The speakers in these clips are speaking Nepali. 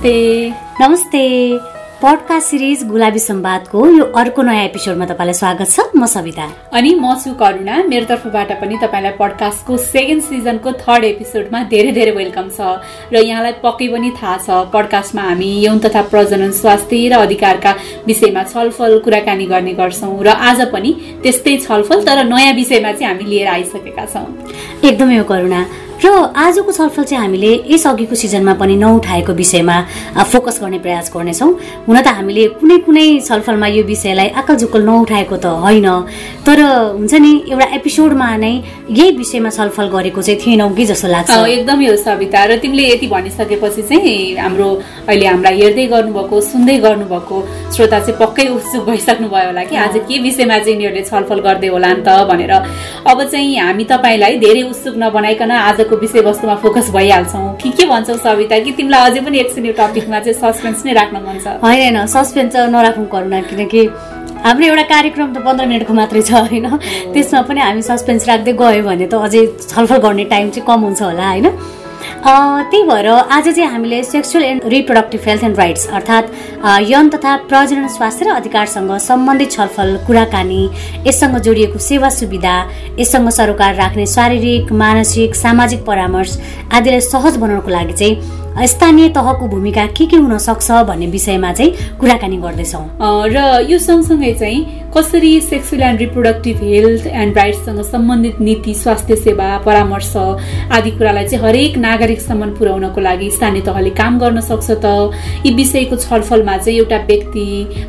नमस्ते। नमस्ते। पडकास्ट सिरिज गुलाबी सम्वादको यो अर्को नयाँ एपिसोडमा तपाईँलाई स्वागत छ। म सविता। अनि म छु करुणा। मेरो तर्फबाट पनि तपाईँलाई पडकास्टको सेकेन्ड सिजनको थर्ड एपिसोडमा धेरै धेरै वेलकम छ। र यहाँलाई पक्कै पनि थाहा छ पडकास्टमा हामी यौन तथा प्रजनन स्वास्थ्य र अधिकारका विषयमा छलफल कुराकानी गर्ने गर्छौँ। र आज पनि त्यस्तै छलफल तर नयाँ विषयमा चाहिँ हामी लिएर आइसकेका छौँ। एकदमै हो करुणा। र आजको छलफल चाहिँ हामीले यसअघिको सिजनमा पनि नउठाएको विषयमा फोकस गर्ने प्रयास गर्नेछौँ। हुन त हामीले कुनै कुनै छलफलमा यो विषयलाई आकल झुक्कल नउठाएको त होइन तर हुन्छ नि एउटा एपिसोडमा नै यही विषयमा छलफल गरेको चाहिँ थिएनौँ कि जस्तो लाग्छ। एकदमै हो सविता र तिमीले यति भनिसकेपछि चाहिँ हाम्रो अहिले हामीलाई हेर्दै गर्नुभएको सुन्दै गर्नुभएको श्रोता चाहिँ पक्कै उत्सुक भइसक्नु भयो होला कि आज के विषयमा चाहिँ यिनीहरूले छलफल गर्दै होला नि त भनेर। अब चाहिँ हामी तपाईँलाई धेरै उत्सुक नबनाइकन आज आजको विषयवस्तुमा फोकस भइहाल्छौँ। कि के भन्छौ सविता कि तिमीलाई अझै पनि एकछिन यो टपिकमा चाहिँ सस्पेन्स नै राख्न मन छ। होइन होइन सस्पेन्स नराखौँ करुणा किनकि हाम्रो एउटा कार्यक्रम त पन्ध्र मिनटको मात्रै छ होइन? त्यसमा पनि हामी सस्पेन्स राख्दै गयो भने त अझै छलफल गर्ने टाइम चाहिँ कम हुन्छ होला होइन? त्यही भएर आज चाहिँ हामीले sexual and reproductive health and rights अर्थात् यौन तथा प्रजनन स्वास्थ्य र अधिकारसँग सम्बन्धित छलफल कुराकानी यससँग जोडिएको सेवा सुविधा यससँग सरोकार राख्ने शारीरिक मानसिक सामाजिक परामर्श आदिलाई सहज बनाउनको लागि चाहिँ स्थानीय तहको भूमिका के के हुन सक्छ भन्ने विषयमा चाहिँ कुराकानी गर्दैछौँ। र यो सँगसँगै चाहिँ कसरी sexual and reproductive health and राइट्ससँग सम्बन्धित नीति स्वास्थ्य सेवा परामर्श आदि कुरालाई चाहिँ हरेक नागरिकसम्म पुर्याउनको लागि स्थानीय तहले काम गर्न सक्छ त? यी विषयको छलफलमा चाहिँ एउटा व्यक्ति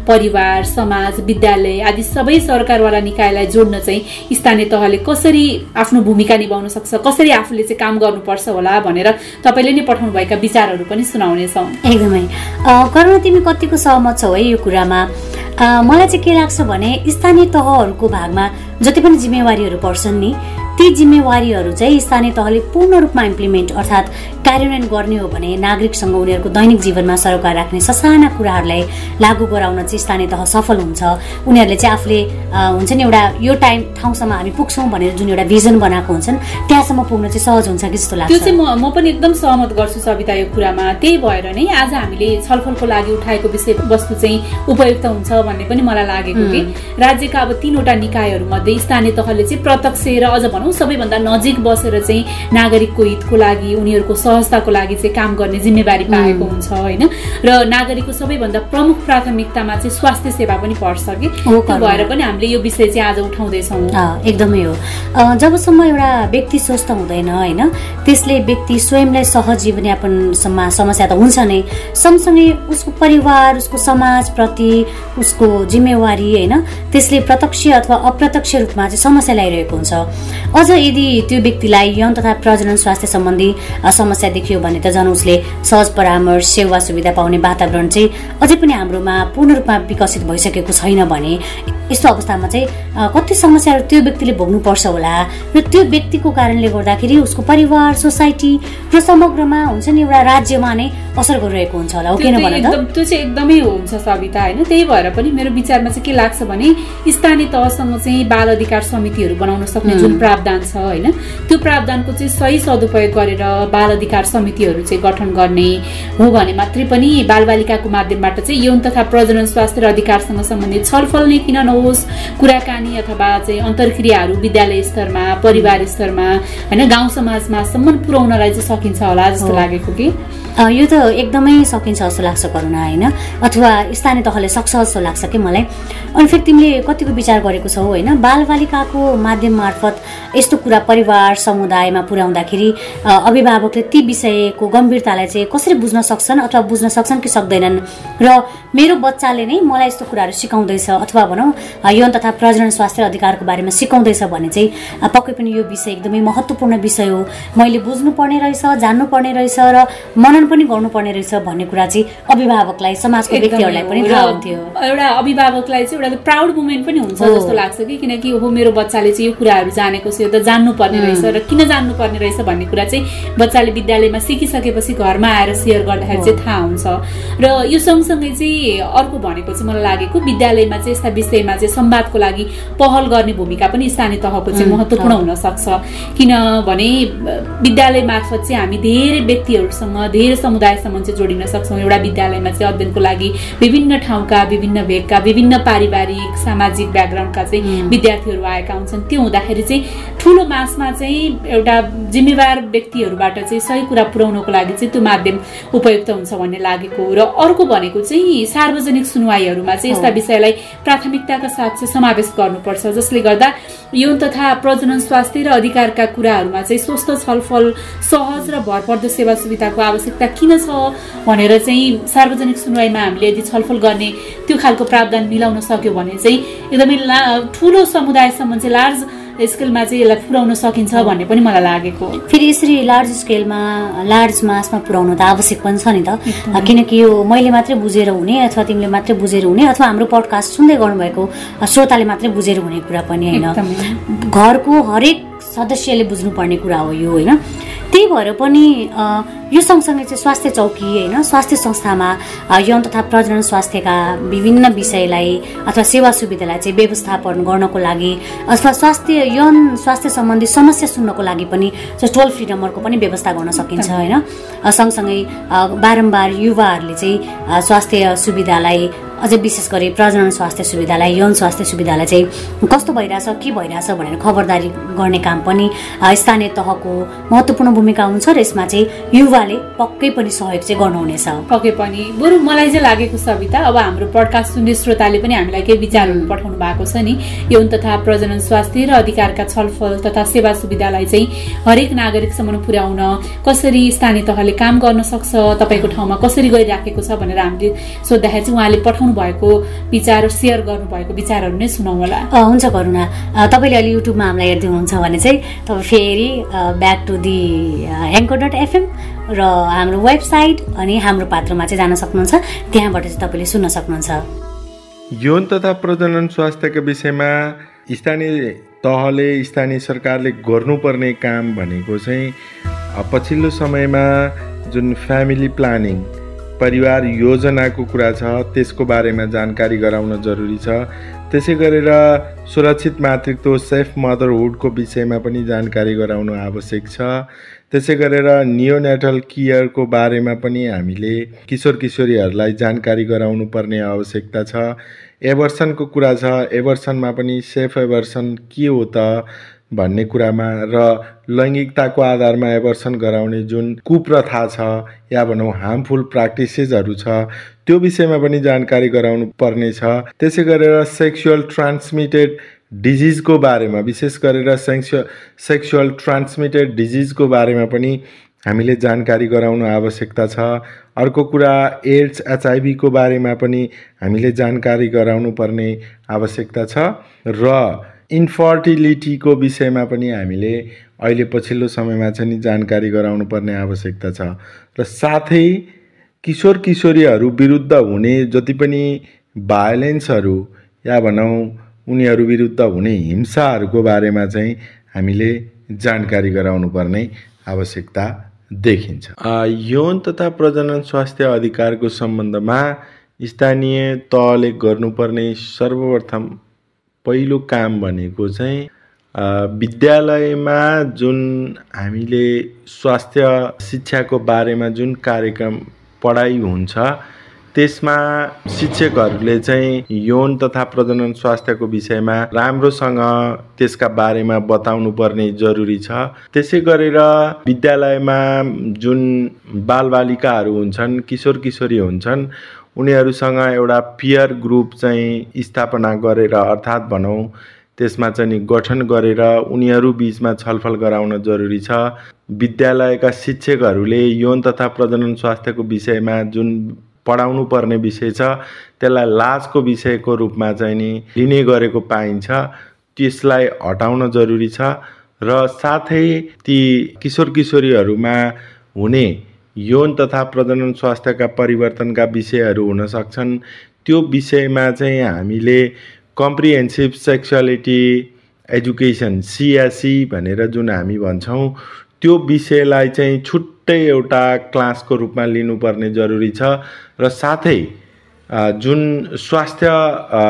परिवार समाज विद्यालय आदि सबै सरकारवाला निकायलाई जोड्न चाहिँ स्थानीय तहले कसरी आफ्नो भूमिका निभाउन सक्छ? कसरी आफूले चाहिँ काम गर्नुपर्छ होला भनेर तपाईँले नै पठाउनु भएका विचारहरू पनि सुनाउनेछौँ। एकदमै। करुणा तिमी कतिको सहमत छौ है यो कुरामा? मलाई चाहिँ के लाग्छ भने स्थानीय तहहरूको भागमा जति पनि जिम्मेवारीहरू पर्छन् नि ती जिम्मेवारीहरू चाहिँ स्थानीय तहले पूर्ण रूपमा इम्प्लिमेन्ट अर्थात् कार्यान्वयन गर्ने हो भने नागरिकसँग उनीहरूको दैनिक जीवनमा सरोकार राख्ने ससाना कुराहरूलाई लागू गराउन चाहिँ स्थानीय तह सफल हुन्छ। उनीहरूले चाहिँ आफूले हुन्छ नि एउटा यो टाइम ठाउँसम्म हामी पुग्छौँ भनेर जुन एउटा भिजन बनाएको हुन्छन् त्यहाँसम्म पुग्न चाहिँ सहज हुन्छ कि जस्तो लाग्छ? त्यो चाहिँ म पनि एकदम सहमत गर्छु सविता यो कुरामा। त्यही भएर नै आज हामीले छलफलको लागि उठाएको विषय वस्तु चाहिँ उपयुक्त हुन्छ भन्ने पनि मलाई लागेको कि। राज्यका अब तिनवटा निकायहरू मध्ये स्थानीय तहले चाहिँ प्रत्यक्ष र अझ भनौँ सबैभन्दा नजिक बसेर चाहिँ नागरिकको हितको लागि उनीहरूको सहजताको लागि चाहिँ काम गर्ने जिम्मेवारी पाएको हुन्छ होइन? र नागरिकको सबैभन्दा प्रमुख प्राथमिकतामा चाहिँ स्वास्थ्य सेवा पनि पर्छ कि? भएर पनि हामीले यो विषय चाहिँ आज उठाउँदैछौँ। एकदमै हो। जबसम्म एउटा व्यक्ति स्वस्थ हुँदैन होइन? त्यसले व्यक्ति स्वयंलाई सहज जीवनयापनमा समस्या त हुन्छ नै। सँगसँगै उसको परिवार उसको समाजप्रति उसको जिम्मेवारी होइन? त्यसले प्रत्यक्ष अथवा अप्रत्यक्ष रूपमा चाहिँ समस्या ल्याइरहेको हुन्छ। अझ यदि त्यो व्यक्तिलाई यौन तथा प्रजनन स्वास्थ्य सम्बन्धी समस्या देखियो भने त झन् उसले सहज परामर्श सेवा सुविधा पाउने वातावरण चाहिँ अझै पनि हाम्रोमा पूर्ण रूपमा विकसित भइसकेको छैन भने यस्तो अवस्थामा चाहिँ कति समस्याहरू त्यो व्यक्तिले भोग्नुपर्छ होला? र त्यो व्यक्तिको कारणले गर्दाखेरि उसको परिवार सोसाइटी र समग्रमा हुन्छ नि एउटा राज्यमा नै असर गरिरहेको हुन्छ होला किन त्यो चाहिँ एकदमै हुन्छ सविता होइन? त्यही भएर पनि मेरो विचारमा चाहिँ के लाग्छ भने स्थानीय तहसँग चाहिँ बाल अधिकार समितिहरू बनाउन सक्ने जुन प्रावधान छ होइन? त्यो प्रावधानको चाहिँ सही सदुपयोग गरेर बाल अधिकार समितिहरू चाहिँ गठन गर्ने हो भने मात्रै पनि बालबालिकाको माध्यमबाट चाहिँ यौन तथा प्रजनन स्वास्थ्य र अधिकारसँग सम्बन्धित छलफल नै किन नहोस् कुराकानी अथवा चाहिँ अन्तर्क्रियाहरू विद्यालय स्तरमा परिवार स्तरमा होइन गाउँ समाजमा सम्म पुर्याउनलाई चाहिँ सकिन्छ होला जस्तो लागेको कि? यो त एकदमै सकिन्छ जस्तो लाग्छ करुणा होइन? अथवा स्थानीय तहले सक्छ जस्तो लाग्छ कि मलाई? अनि फेरि तिमीले कतिको विचार गरेको छौ होइन? बालबालिकाको माध्यम मार्फत यस्तो कुरा परिवार समुदायमा पुर्याउँदाखेरि अभिभावकले ती विषयको गम्भीरतालाई चाहिँ कसरी बुझ्न सक्छन् अथवा बुझ्न सक्छन् कि सक्दैनन्? र मेरो बच्चाले नै मलाई यस्तो कुराहरू सिकाउँदैछ अथवा भनौँ यौन तथा प्रजनन स्वास्थ्य अधिकारको बारेमा सिकाउँदैछ भने चाहिँ पक्कै पनि यो विषय एकदमै महत्त्वपूर्ण विषय हो। मैले बुझ्नुपर्ने रहेछ जान्नुपर्ने रहेछ र पनि गर्नुपर्ने रहेछ भन्ने कुरा चाहिँ अभिभावकलाई समाजको व्यक्तिहरूलाई पनि थाहा हुन्थ्यो। एउटा अभिभावकलाई चाहिँ एउटा प्राउड मुमेन्ट पनि हुन्छ जस्तो लाग्छ कि किनकि हो मेरो बच्चाले चाहिँ यो कुराहरू जानेको छ यो त जान्नुपर्ने रहेछ र किन जान्नुपर्ने रहेछ भन्ने कुरा चाहिँ बच्चाले विद्यालयमा सिकिसकेपछि घरमा आएर सेयर गर्दाखेरि चाहिँ थाहा हुन्छ। र यो सँगसँगै चाहिँ अर्को भनेको चाहिँ मलाई लागेको विद्यालयमा चाहिँ यस्ता विषयमा चाहिँ संवादको लागि पहल गर्ने भूमिका पनि स्थानीय तहको चाहिँ महत्त्वपूर्ण हुन सक्छ किनभने विद्यालय मार्फत चाहिँ हामी धेरै व्यक्तिहरूसँग धेरै समुदायसम्म चाहिँ जोडिन सक्छौँ। एउटा विद्यालयमा चाहिँ अध्ययनको लागि विभिन्न ठाउँका विभिन्न भेगका विभिन्न पारिवारिक सामाजिक ब्याकग्राउन्डका चाहिँ विद्यार्थीहरू आएका हुन्छन्। त्यो हुँदाखेरि चाहिँ ठुलो मासमा चाहिँ एउटा जिम्मेवार व्यक्तिहरूबाट चाहिँ सही कुरा पुर्याउनको लागि चाहिँ त्यो माध्यम उपयुक्त हुन्छ भन्ने लागेको र अर्को भनेको चाहिँ सार्वजनिक सुनवाईहरूमा चाहिँ यस्ता विषयलाई प्राथमिकताका साथ चाहिँ समावेश गर्नुपर्छ जसले गर्दा यौन तथा प्रजनन स्वास्थ्य र अधिकारका कुराहरूमा चाहिँ स्वस्थ छलफल सहज र भरपर्दो सेवा सुविधाको आवश्यकता किन छ भनेर चाहिँ सार्वजनिक सुनवाईमा हामीले यदि छलफल गर्ने त्यो खालको प्रावधान मिलाउन सक्यो भने चाहिँ एकदमै ठुलो समुदायसम्म चाहिँ लार्ज स्केलमा चाहिँ यसलाई पुर्याउन सकिन्छ भन्ने पनि मलाई लागेको फेरि यसरी लार्ज स्केलमा लार्ज मासमा पुर्याउनु त आवश्यक पनि छ नि त। किनकि यो मैले मात्रै बुझेर हुने अथवा तिमीले मात्रै बुझेर हुने अथवा हाम्रो पडकास्ट सुन्दै गर्नुभएको श्रोताले मात्रै बुझेर हुने कुरा पनि होइन। घरको हरेक सदस्यले बुझ्नुपर्ने कुरा हो यो होइन? त्यही भएर पनि यो सँगसँगै चाहिँ स्वास्थ्य चौकी होइन स्वास्थ्य संस्थामा यौन तथा प्रजनन स्वास्थ्यका विभिन्न विषयलाई अथवा सेवा सुविधालाई चाहिँ व्यवस्थापन गर्नको लागि अथवा स्वास्थ्य यौन स्वास्थ्य सम्बन्धी समस्या सुन्नको लागि पनि टोल फ्री नम्बरको पनि व्यवस्था गर्न सकिन्छ होइन। सँगसँगै बारम्बार युवाहरूले चाहिँ स्वास्थ्य सुविधालाई अझै विशेष गरी प्रजनन स्वास्थ्य सुविधालाई यौन स्वास्थ्य सुविधालाई चाहिँ कस्तो भइरहेछ के भइरहेछ भनेर खबरदारी गर्ने काम पनि स्थानीय तहको महत्त्वपूर्ण भूमिका हुन्छ र यसमा चाहिँ युवाले पक्कै पनि सहयोग चाहिँ गर्नुहुनेछ। पक्कै पनि। बरु मलाई चाहिँ लागेको सविता अब हाम्रो पडकास्ट सुन्ने श्रोताले पनि हामीलाई केही विचारहरू पठाउनु भएको छ नि। यौन तथा प्रजनन स्वास्थ्य र अधिकारका छलफल तथा सेवा सुविधालाई चाहिँ हरेक नागरिकसम्म पुर्याउन कसरी स्थानीय तहले काम गर्न सक्छ तपाईँको ठाउँमा कसरी गरिराखेको छ भनेर हामीले सोद्धाखेरि चाहिँ उहाँले पठाउनु भएको विचार सेयर गर्नुभएको विचारहरू नै सुनाउँ होला हुन्छ करुणा। तपाईँले अहिले युट्युबमा हामीलाई हेर्दै हुनुहुन्छ भने चाहिँ तपाईँ फेरि back to the anchor dot FM र हाम्रो वेबसाइट अनि हाम्रो पात्रमा चाहिँ जान सक्नुहुन्छ। त्यहाँबाट चाहिँ तपाईँले सुन्न सक्नुहुन्छ। यौन तथा प्रजनन स्वास्थ्यका विषयमा स्थानीय तहले स्थानीय सरकारले गर्नुपर्ने काम भनेको चाहिँ पछिल्लो समयमा जुन फ्यामिली प्लानिङ परिवार योजनाको कुरा छ त्यसको बारेमा जानकारी गराउन जरुरी छ। त्यसै गरेर सुरक्षित मातृत्व सेफ मदरहुडको विषयमा पनि जानकारी गराउनु आवश्यक छ। त्यसै गरेर नियोनेटल केयरको बारेमा पनि हामीले किशोर किशोरीहरूलाई जानकारी गराउनु पर्ने आवश्यकता छ। एभर्सनको कुरा छ एभर्सनमा पनि सेफ एभर्सन के हो त? भन्ने कुरामा र लैङ्गिकताको आधारमा एभर्सन गराउने जुन कुप्रथा छ या भनौँ हार्मफुल प्र्याक्टिसेसहरू छ त्यो विषयमा पनि जानकारी गराउनु पर्ने छ। त्यसै गरेर सेक्सुअल ट्रान्समिटेड डिजिजको बारेमा विशेष गरेर सेक्सु सेक्सुअल ट्रान्समिटेड डिजिजको बारेमा पनि हामीले जानकारी गराउनु आवश्यकता छ। अर्को कुरा एड्स एचआइभीको बारेमा पनि हामीले जानकारी गराउनु पर्ने आवश्यकता छ। र इन्फर्टिलिटीको विषयमा पनि हामीले अहिले पछिल्लो समयमा चाहिँ जानकारी गराउनु पर्ने आवश्यकता छ। र साथै किशोर किशोरीहरू विरुद्ध हुने जति पनि भायोलेन्सहरू या भनौँ उनीहरू विरुद्ध हुने हिंसाहरूको बारेमा चाहिँ हामीले जानकारी गराउनु पर्ने आवश्यकता देखिन्छ। यौन तथा प्रजनन स्वास्थ्य अधिकारको सम्बन्धमा स्थानीय तहले गर्नुपर्ने सर्वप्रथम पहिलो काम भनेको चाहिँ विद्यालयमा जुन हामीले स्वास्थ्य शिक्षाको बारेमा जुन कार्यक्रम पढाइ हुन्छ त्यसमा शिक्षकहरूले चाहिँ यौन तथा प्रजनन स्वास्थ्यको विषयमा राम्रोसँग त्यसका बारेमा बताउनु पर्ने जरुरी छ। त्यसै गरेर विद्यालयमा जुन बालबालिकाहरू हुन्छन् किशोर किशोरी हुन्छन् उनीहरूसँग एउटा पियर ग्रुप चाहिँ स्थापना गरेर अर्थात् भनौँ त्यसमा चाहिँ गठन गरेर उनीहरू बिचमा छलफल गराउन जरुरी छ। विद्यालयका शिक्षकहरूले यौन तथा प्रजनन स्वास्थ्यको विषयमा जुन पढाउनु पर्ने विषय छ त्यसलाई लाजको विषयको रूपमा चाहिँ नि लिने गरेको पाइन्छ। त्यसलाई हटाउन जरुरी छ र साथै ती किशोर किशोरीहरूमा हुने यौन तथा प्रजनन स्वास्थ्यका परिवर्तनका विषयहरू हुन सक्छन्। त्यो विषयमा चाहिँ हामीले कम्प्रिहेन्सिभ सेक्सुअलिटी एजुकेसन सिएससी भनेर जुन हामी भन्छौँ त्यो विषयलाई चाहिँ छुट्टै एउटा क्लासको रूपमा लिनुपर्ने जरुरी छ र साथै जुन स्वास्थ्य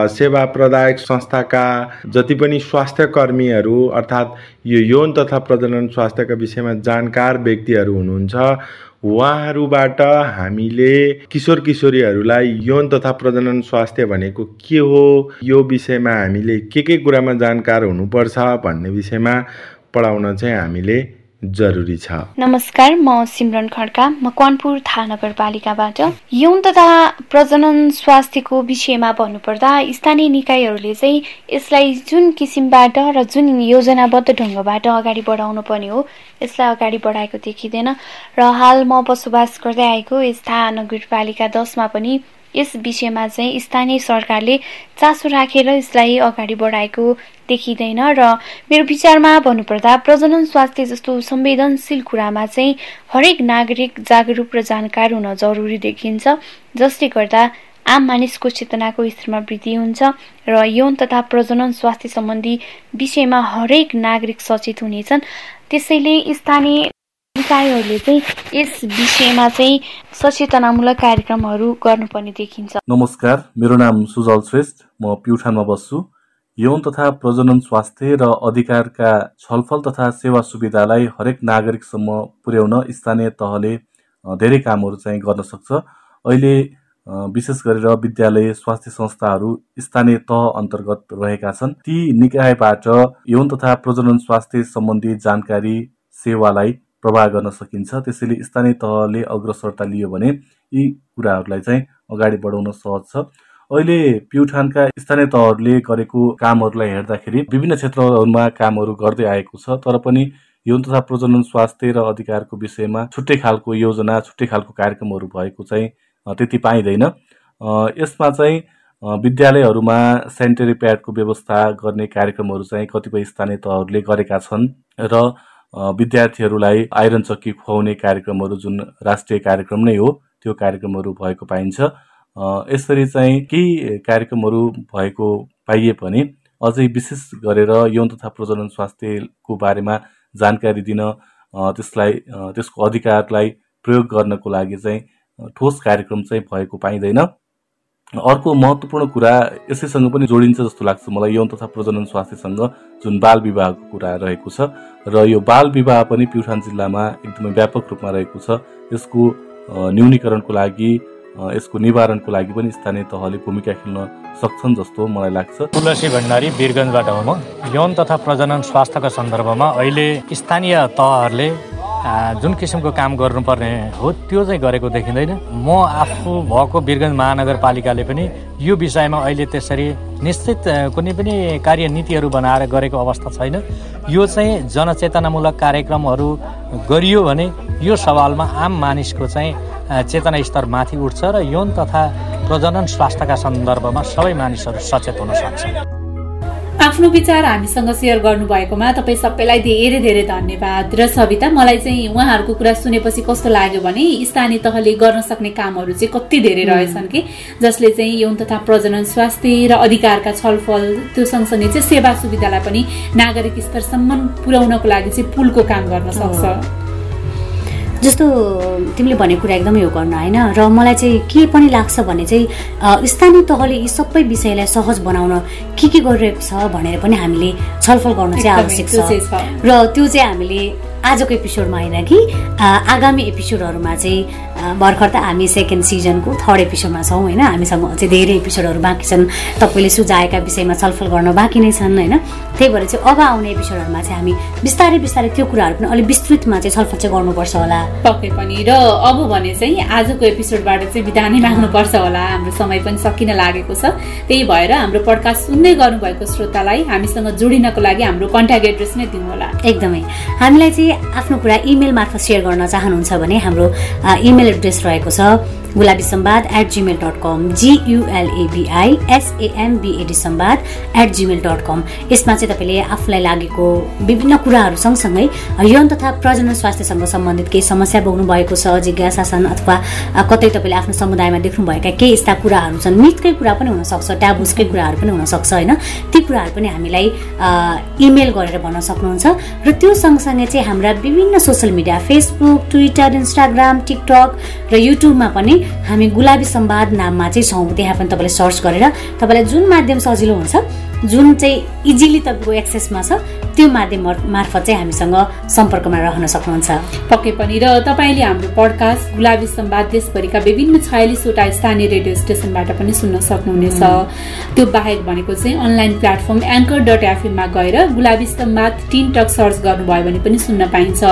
सेवा प्रदायक संस्थाका जति पनि स्वास्थ्य कर्मीहरू अर्थात् यो यौन तथा प्रजनन स्वास्थ्यका विषयमा जानकार व्यक्तिहरू हुनुहुन्छ उहाँहरूबाट हामीले किशोर किशोरीहरूलाई यौन तथा प्रजनन स्वास्थ्य भनेको के हो यो विषयमा हामीले के के कुरामा जानकार हुनुपर्छ भन्ने विषयमा पढाउन चाहिँ हामीले जरुरी छ। नमस्कार म सिमरन खड्का म कनपुर थाहा नगरपालिकाबाट। यौन तथा प्रजनन स्वास्थ्यको विषयमा भन्नुपर्दा स्थानीय निकायहरूले चाहिँ यसलाई जुन किसिमबाट र जुन योजनाबद्ध ढङ्गबाट अगाडि बढाउनु पर्ने हो यसलाई अगाडि बढाएको देखिँदैन। र हाल म बसोबास गर्दै आएको यस थाहा नगरपालिका दसमा पनि यस विषयमा चाहिँ स्थानीय सरकारले चासो राखेर यसलाई अगाडि बढाएको देखिँदैन र मेरो विचारमा भन्नुपर्दा प्रजनन स्वास्थ्य जस्तो संवेदनशील कुरामा चाहिँ हरेक नागरिक जागरुक र जानकार हुन जरुरी देखिन्छ जसले गर्दा आम मानिसको चेतनाको स्तरमा वृद्धि हुन्छ र यौन तथा प्रजनन स्वास्थ्य सम्बन्धी विषयमा हरेक नागरिक सचेत हुनेछन्। त्यसैले स्थानीय निकायहरूले चाहिँ यस विषयमा चाहिँ सचेतनामूलक कार्यक्रमहरू गर्नुपर्ने देखिन्छ। नमस्कार मेरो नाम सुजल श्रेष्ठ म प्युठानमा बस्छु। यौन तथा प्रजनन स्वास्थ्य र अधिकारका छलफल तथा सेवा सुविधालाई हरेक नागरिकसम्म पुर्याउन स्थानीय तहले धेरै कामहरू चाहिँ गर्न सक्छ। अहिले विशेष गरेर विद्यालय स्वास्थ्य संस्थाहरू स्थानीय तह अन्तर्गत रहेका छन्। ती निकायबाट यौन तथा प्रजनन स्वास्थ्य सम्बन्धी जानकारी सेवालाई प्रवाह गर्न सकिन्छ। त्यसैले स्थानीय तहले अग्रसरता लियो भने यी कुराहरूलाई चाहिँ अगाडि बढाउन सहज छ। अहिले प्युठानका स्थानीय तहहरूले गरेको कामहरूलाई हेर्दाखेरि विभिन्न क्षेत्रहरूमा कामहरू गर्दै आएको छ तर पनि यौन तथा प्रजनन स्वास्थ्य र अधिकारको विषयमा छुट्टै खालको योजना छुट्टै खालको कार्यक्रमहरू भएको चाहिँ त्यति पाइँदैन। यसमा चाहिँ विद्यालयहरूमा सेनिटरी प्याडको व्यवस्था गर्ने कार्यक्रमहरू चाहिँ कतिपय स्थानीय तहहरूले गरेका छन् र विद्यार्थीहरूलाई आइरन चक्की खुवाउने कार्यक्रमहरू जुन राष्ट्रिय कार्यक्रम नै हो त्यो कार्यक्रमहरू भएको पाइन्छ। यसरी चाहिँ केही कार्यक्रमहरू भएको पाइए पनि अझै विशेष गरेर यौन तथा प्रजनन स्वास्थ्यको बारेमा जानकारी दिन त्यसलाई त्यसको अधिकारलाई प्रयोग गर्नको लागि चाहिँ ठोस कार्यक्रम चाहिँ भएको पाइँदैन। अर्को महत्त्वपूर्ण कुरा यसैसँग पनि जोडिन्छ जस्तो लाग्छ मलाई यौन तथा प्रजनन स्वास्थ्यसँग जुन बाल विवाहको कुरा रहेको छ र यो बाल विवाह पनि प्युठान जिल्लामा एकदमै व्यापक रूपमा रहेको छ। यसको न्यूनीकरणको लागि यसको निवारणको लागि पनि स्थानीय तहले भूमिका खेल्न सक्छन् जस्तो मलाई लाग्छ। तुलसी भण्डारी वीरगञ्जबाट हो म। यौन तथा प्रजनन स्वास्थ्यको सन्दर्भमा अहिले स्थानीय तहहरूले जुन किसिमको काम गर्नुपर्ने हो त्यो चाहिँ गरेको देखिँदैन। म आफू भएको वीरगञ्ज महानगरपालिकाले पनि यो विषयमा अहिले त्यसरी निश्चित कुनै पनि कार्यनीतिहरू बनाएर गरेको अवस्था छैन। यो चाहिँ जनचेतनामूलक कार्यक्रमहरू गरियो भने यो सवालमा आम मानिसको चाहिँ चेतना स्तर माथि उठ्छ र यौन तथा प्रजनन स्वास्थ्यका सन्दर्भमा सबै मानिसहरू सचेत हुन सक्छ आफ्नो विचार हामीसँग सेयर गर्नुभएकोमा तपाईँ सबैलाई धेरै धेरै धन्यवाद। र सविता मलाई चाहिँ उहाँहरूको कुरा सुनेपछि कस्तो लाग्यो भने स्थानीय तहले गर्न सक्ने कामहरू चाहिँ कति धेरै रहेछन् कि जसले चाहिँ यौन तथा प्रजनन स्वास्थ्य र अधिकारका छलफल त्यो सँगसँगै चाहिँ सेवा सुविधालाई पनि नागरिक स्तरसम्म पुर्याउनको लागि चाहिँ पुलको काम गर्न सक्छ। जस्तो तिमीले भनेको कुरा एकदमै हो गर्न होइन? र मलाई चाहिँ के पनि लाग्छ भने चाहिँ स्थानीय तहले यी सबै विषयलाई सहज बनाउन के के गरिरहेको छ भनेर पनि हामीले छलफल गर्न चाहिँ आवश्यक छ। र त्यो चाहिँ हामीले आजको एपिसोडमा होइन कि आगामी एपिसोडहरूमा चाहिँ भर्खर त हामी सेकेन्ड सिजनको थर्ड एपिसोडमा छौँ होइन? हामीसँग अझै धेरै एपिसोडहरू बाँकी छन्। तपाईँले सुझाएका विषयमा छलफल गर्न बाँकी नै छन् होइन? त्यही भएर चाहिँ अब आउने एपिसोडहरूमा चाहिँ हामी बिस्तारै बिस्तारै त्यो कुराहरू पनि अलिक विस्तृतमा चाहिँ छलफल चाहिँ गर्नुपर्छ होला। पक्कै पनि। र अब भने चाहिँ आजको एपिसोडबाट चाहिँ बिदा नै माग्नुपर्छ होला। हाम्रो समय पनि सकिन लागेको छ। त्यही भएर हाम्रो पडकास्ट सुन्दै गर्नुभएको श्रोतालाई हामीसँग जोडिनको लागि हाम्रो कन्ट्याक्ट एड्रेस नै दिउँ होला। एकदमै। हामीलाई चाहिँ आफ्नो कुरा इमेल मार्फत सेयर गर्न चाहनुहुन्छ भने हाम्रो इमेल एड्रेस रहेको छ Gulabi Sambad at gmail dot com G U L A B I S A M B A D Sambad at gmail dot com यसमा चाहिँ तपाईँले आफूलाई लागेको विभिन्न कुराहरू सँगसँगै यौन तथा प्रजनन स्वास्थ्यसँग सम्बन्धित केही समस्या बोक्नु भएको छ जिज्ञासा छन् अथवा कतै तपाईँले आफ्नो समुदायमा देख्नुभएका केही यस्ता कुराहरू छन् मिथकै कुरा पनि हुनसक्छ ट्याबुसकै कुराहरू पनि हुनसक्छ होइन? ती कुराहरू पनि हामीलाई इमेल गरेर भन्न सक्नुहुन्छ र त्यो सँगसँगै चाहिँ हाम्रा विभिन्न social media Facebook Twitter Instagram TikTok र युट्युबमा पनि हामी गुलाबी सम्वाद नाममा चाहिँ छौँ। त्यहाँ पनि तपाईँले सर्च गरेर तपाईँलाई जुन माध्यम सजिलो हुन्छ जुन चाहिँ इजिली तपाईँको एक्सेसमा छ त्यो माध्यम मार्फत चाहिँ हामीसँग सम्पर्कमा रहन सक्नुहुन्छ। पक्कै पनि र तपाईँले हाम्रो पडकास्ट गुलाबी सम्वाद देशभरिका विभिन्न छयालिसवटा स्थानीय रेडियो स्टेसनबाट पनि सुन्न सक्नुहुनेछ। त्यो बाहेक भनेको चाहिँ अनलाइन प्लेटफर्म एङ्कर डट एफएममा गएर Gulabi Sambad teen talk search गर्नुभयो भने पनि सुन्न पाइन्छ।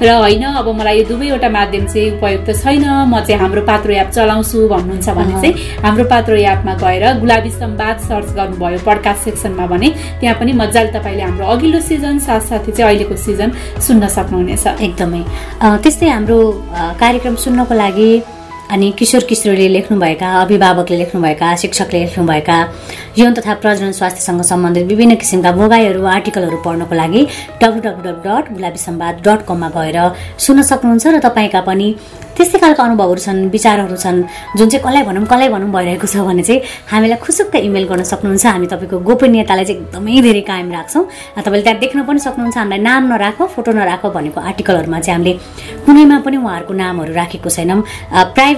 र होइन अब मलाई यो दुवैवटा माध्यम चाहिँ उपयुक्त छैन। म चाहिँ हाम्रो पात्रो एप चलाउँछु भन्नुहुन्छ भने चाहिँ हाम्रो पात्रो एपमा गएर गुलाबी सम्वाद सर्च गर्नुभयो पडकास्ट सेक्सनमा भने त्यहाँ पनि मजाले तपाईँले हाम्रो अघिल्लो सिजन साथसाथै चाहिँ अहिलेको सिजन सुन्न सक्नुहुनेछ। एकदमै। त्यस्तै हाम्रो कार्यक्रम सुन्नको लागि अनि किशोर किशोरीले लेख्नुभएका अभिभावकले लेख्नुभएका शिक्षकले लेख्नुभएका यौन तथा प्रजनन स्वास्थ्यसँग सम्बन्धित विभिन्न किसिमका भोगाईहरू आर्टिकलहरू पढ्नको लागि W W W dot Gulabi Sambad dot कममा गएर सुन्न सक्नुहुन्छ र तपाईँका पनि त्यस्तै खालको अनुभवहरू छन् विचारहरू छन् जुन चाहिँ कसलाई भनौँ कसलाई भनौँ भइरहेको छ भने चाहिँ हामीलाई खुसुक्क इमेल गर्न सक्नुहुन्छ। हामी तपाईँको गोपनीयतालाई चाहिँ एकदमै धेरै कायम राख्छौँ तपाईँले त्यहाँ देख्न पनि सक्नुहुन्छ। हामीलाई नाम नराख फोटो नराख भनेको आर्टिकलहरूमा चाहिँ हामीले कुनैमा पनि उहाँहरूको नामहरू राखेको छैनौँ।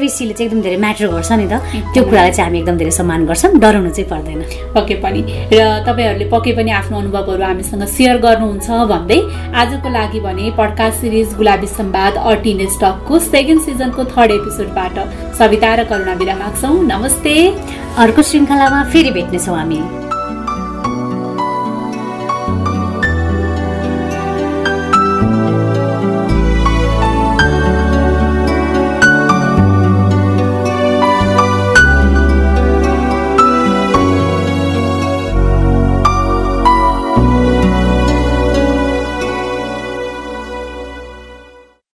प्राइभेसीले चाहिँ एकदम धेरै म्याटर गर्छ नि त। त्यो कुरालाई चाहिँ हामी एकदम धेरै सम्मान गर्छौँ डराउनु चाहिँ पर्दैन। पक्कै पनि। र तपाईँहरूले पक्कै पनि आफ्नो अनुभवहरू हामीसँग सेयर गर्नुहुन्छ भन्दै आजको लागि भने पडकास्ट सिरिज गुलाबी सम्वाद अर्टिन स्टकको सेकेन्ड सिजनको थर्ड एपिसोडबाट सविता र करुणा बिरा माग्छौँ। नमस्ते। अर्को श्रृङ्खलामा फेरि भेट्नेछौँ हामी।